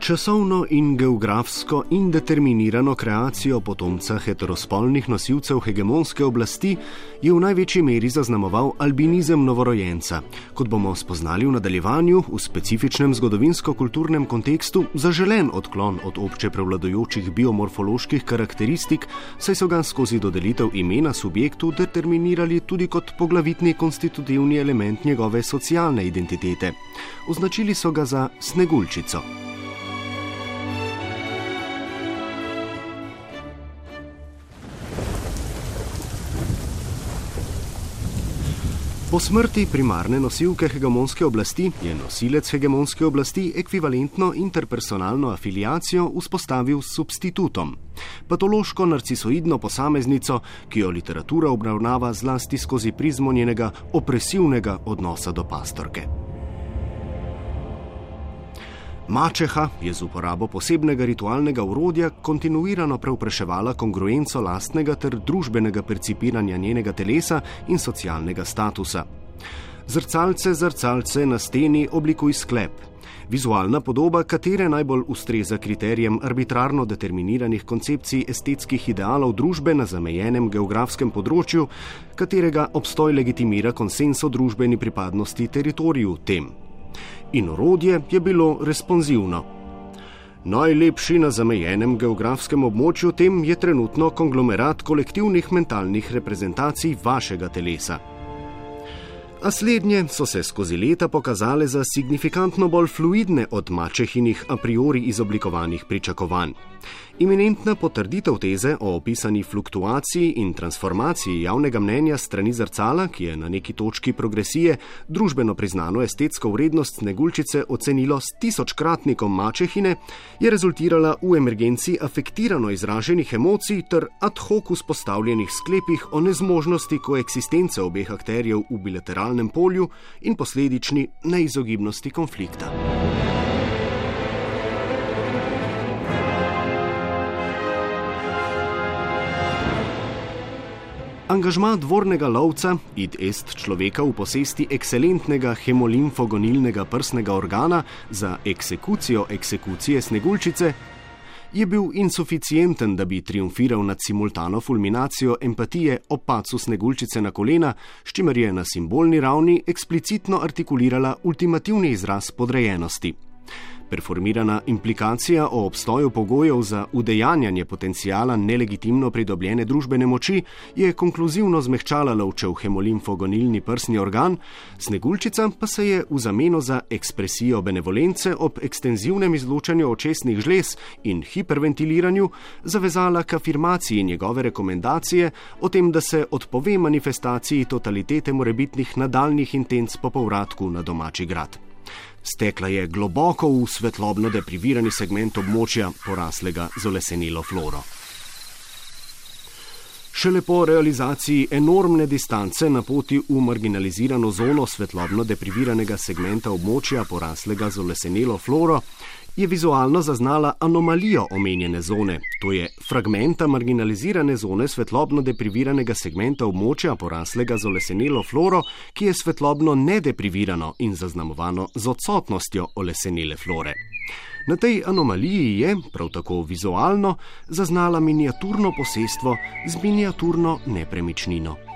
Časovno in geografsko indeterminirano kreacijo potomca heterospolnih nosilcev hegemonske oblasti je v največji meri zaznamoval albinizem novorojenca. Kot bomo spoznali v nadaljevanju, v specifičnem zgodovinsko-kulturnem kontekstu zaželen odklon od obče prevladojočih biomorfoloških karakteristik, saj so ga skozi dodelitev imena subjektu determinirali tudi kot poglavitni konstitutivni element njegove socialne identitete. Označili so ga za snegulčico. Po smrti primarne nosilke hegemonske oblasti je nosilec hegemonske oblasti ekvivalentno interpersonalno afiliacijo vzpostavil s substitutom. Patološko narcisoidno posameznico, ki jo literatura obravnava zlasti skozi prizmo njenega opresivnega odnosa do pastorke. Mačeha je z uporabo posebnega ritualnega urodja kontinuirano preupraševala kongruenco lastnega ter družbenega percipiranja njenega telesa in socialnega statusa. Zrcalce, zrcalce na steni oblikuj sklep. Vizualna podoba, katere najbolj ustreza kriterijem arbitrarno determiniranih koncepcij estetskih idealov družbe na zamejenem geografskem področju, katerega obstoj legitimira konsens o družbeni pripadnosti teritoriju tem in orodje je bilo responsivno. Najlepši na zamejenem geografskem območju tem je trenutno konglomerat kolektivnih mentalnih reprezentacij vašega telesa. A slednje so se skozi leta pokazale za signifikantno bolj fluidne od mačehinih a priori izoblikovanih pričakovanj. Iminentna potrditev teze o opisani fluktuaciji in transformaciji javnega mnenja strani zrcala, ki je na neki točki progresije družbeno priznano estetsko vrednost snegulčice ocenilo s tisočkratnikom mačehine, je rezultirala v emergenci afektirano izraženih emocij ter ad hoc vzpostavljenih sklepih o nezmožnosti koeksistence obeh akterjev v bilateralnem polju in posledični neizogibnosti konflikta. Angažma dvornega lovca, id est človeka v posesti ekscelentnega hemolimfogonilnega prsnega organa za eksekucijo eksekucije snegulčice, je bil insuficienten, da bi triumfiral nad simultano fulminacijo empatije o pacu snegulčice na kolena, s čimer je na simbolni ravni eksplicitno artikulirala ultimativni izraz podrejenosti. Performirana implikacija o obstoju pogojev za udejanjanje potencijala nelegitimno pridobljene družbene moči je konkluzivno zmehčala lovčev hemolimfogonilni prsni organ, snegulčica pa se je v zameno za ekspresijo benevolence ob ekstenzivnem izločanju očesnih žlez in hiperventiliranju zavezala k afirmaciji njegove rekomendacije o tem, da se odpove manifestaciji totalitete morebitnih nadaljnih intenc po povratku na domači grad. Stekla je globoko v svetlobno deprivirani segment območja, poraslega z olesenilo floro. Šele po realizaciji enormne distance na poti v marginalizirano zono svetlobno depriviranega segmenta območja, poraslega z olesenilo floro, je vizualno zaznala anomalijo omenjene zone, to je fragmenta marginalizirane zone svetlobno depriviranega segmenta območja, poraslega z olesenilo floro, ki je svetlobno nedeprivirano in zaznamovano z odsotnostjo olesenile flore. Na tej anomaliji je, prav tako vizualno, zaznala miniaturno posestvo z miniaturno nepremičnino.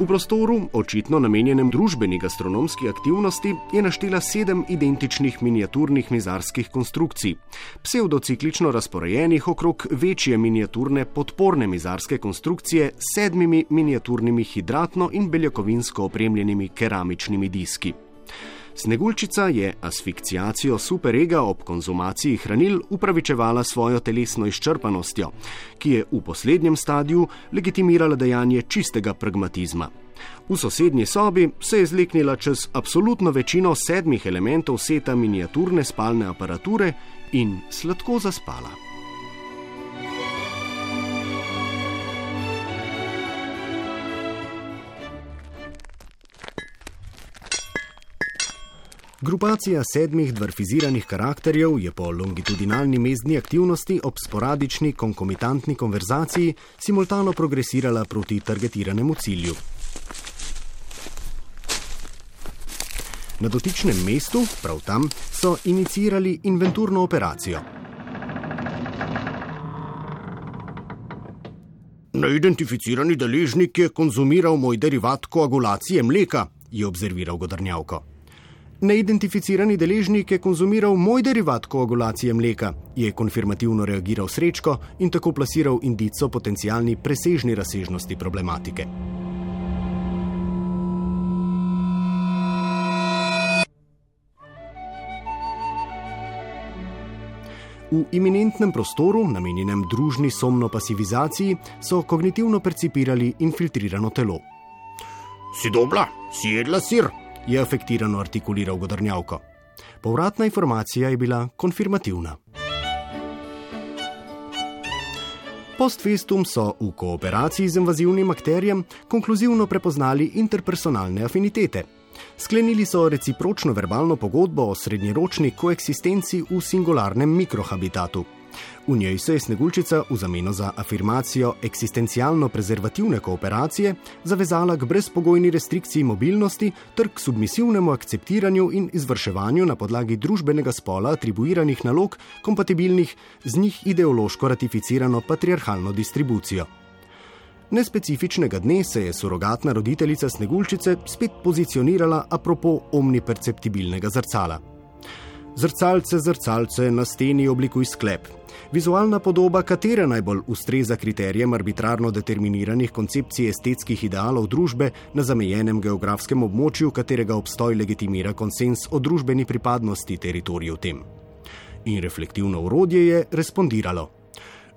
V prostoru, očitno namenjenem družbeni gastronomski aktivnosti, je naštela sedem identičnih miniaturnih mizarskih konstrukcij, pseudociklično razporejenih okrog večje miniaturne podporne mizarske konstrukcije s sedmimi miniaturnimi hidratno in beljakovinsko opremljenimi keramičnimi diski. Snegulčica je asfikcijacijo superega ob konzumaciji hranil upravičevala svojo telesno izčrpanostjo, ki je v poslednjem stadiju legitimirala dejanje čistega pragmatizma. V sosednji sobi se je zleknila čez absolutno večino sedmih elementov seta miniaturne spalne aparature in sladko zaspala. Grupacija sedmih dvarfiziranih karakterjev je po longitudinalni mezdni aktivnosti ob sporadični konkomitantni konverzaciji simultano progresirala proti targetiranemu cilju. Na dotičnem mestu, prav tam, so inicirali inventurno operacijo. Neidentificirani deležnik je konzumiral moj derivat koagulacije mleka, je obzerviral Godrnjavko. Neidentificirani deležnik je konzumiral moj derivat koagulacije mleka, je konfirmativno reagiral Srečko in tako plasiral indico potencijalni presežni razsežnosti problematike. V iminentnem prostoru, namenjenem družni somno pasivizaciji, so kognitivno percipirali infiltrirano telo. Si dobla, si jedla sir, je afektirano artikuliral Godrnjavko. Povratna informacija je bila konfirmativna. Post festum so v kooperaciji z invazivnim akterjem konkluzivno prepoznali interpersonalne afinitete. Sklenili so recipročno verbalno pogodbo o srednjeročni koeksistenci v singularnem mikrohabitatu. V njej se je Sneguljčica v zameno za afirmacijo eksistencialno-prezervativne kooperacije zavezala k brezpogojni restrikciji mobilnosti ter k submisivnemu akceptiranju in izvrševanju na podlagi družbenega spola atribuiranih nalog, kompatibilnih z njih ideološko ratificirano patriarhalno distribucijo. Nespecifičnega dne se je surogatna roditeljica Sneguljčice spet pozicionirala apropo omniperceptibilnega zrcala. Zrcalce, zrcalce na steni oblikuj sklep. Vizualna podoba, katera najbolj ustreza kriterijem arbitrarno determiniranih koncepcij estetskih idealov družbe na zamejenem geografskem območju, katerega obstoj legitimira konsens o družbeni pripadnosti teritoriju tem. In reflektivno urodje je respondiralo.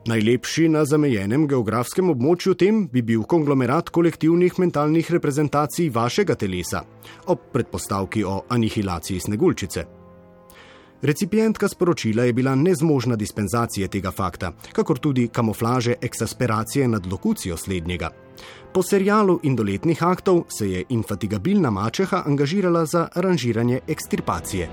Najlepši na zamejenem geografskem območju tem bi bil konglomerat kolektivnih mentalnih reprezentacij vašega telesa, ob predpostavki o anihilaciji sneguljčice. Recipientka sporočila je bila nezmožna dispenzacije tega fakta, kakor tudi kamuflaže eksasperacije nad lokucijo slednjega. Po serialu indoletnih aktov se je infatigabilna mačeha angažirala za aranžiranje ekstirpacije.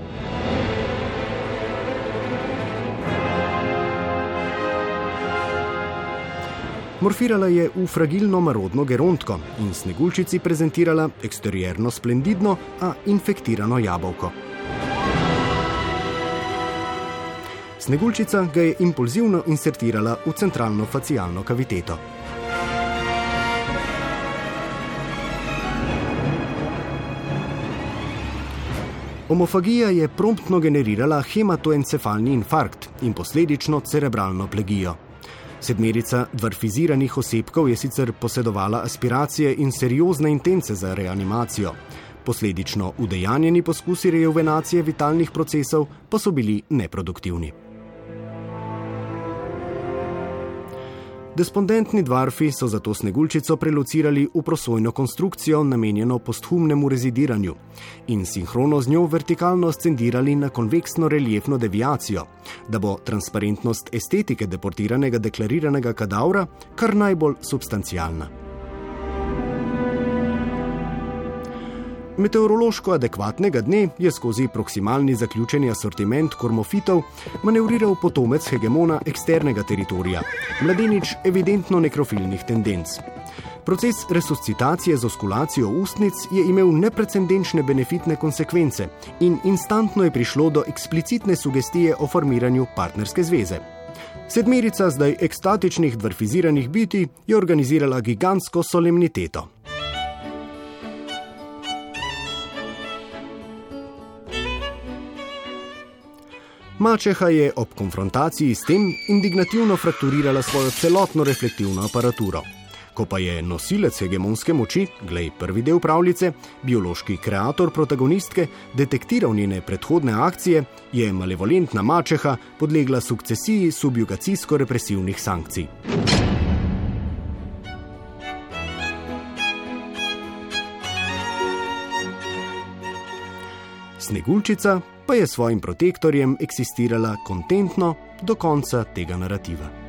Morfirala je v fragilno marodno gerontko in sneguljčici prezentirala eksterierno splendidno, a infektirano jabolko. Sneguljčica ga je impulzivno insertirala v centralno facialno kaviteto. Homofagija je promptno generirala hematoencefalni infarkt in posledično cerebralno plegijo. Sedmerica dvarfiziranih osebkov je sicer posedovala aspiracije in seriozne intence za reanimacijo. Posledično udejanjeni poskusi rejuvenacije vitalnih procesov pa so bili neproduktivni. Despondentni dvarfi so zato sneguljčico prelocirali v prosojno konstrukcijo, namenjeno posthumnemu rezidiranju, in sinhrono z njo vertikalno ascendirali na konveksno reliefno deviacijo, da bo transparentnost estetike deportiranega deklariranega kadavra kar najbolj substancialna. Meteorološko adekvatnega dne je skozi proksimalni zaključeni asortiment kormofitov manevriral potomec hegemona eksternega teritorija, mladenič evidentno nekrofilnih tendenc. Proces resuscitacije z oskulacijo ustnic je imel neprecedenčne benefitne konsekvence in instantno je prišlo do eksplicitne sugestije o formiranju partnerske zveze. Sedmerica zdaj ekstatičnih dvarfiziranih biti je organizirala gigantsko solemniteto. Mačeha je ob konfrontaciji s tem indignativno frakturirala svojo celotno reflektivno aparaturo. Ko pa je nosilec hegemonske moči, glej prvi del pravljice, biološki kreator protagonistke, detektiral njene predhodne akcije, je malevolentna mačeha podlegla sukcesiji subjugacijsko-represivnih sankcij. Sneguljčica pa je svojim protektorjem eksistirala kontentno do konca tega narativa.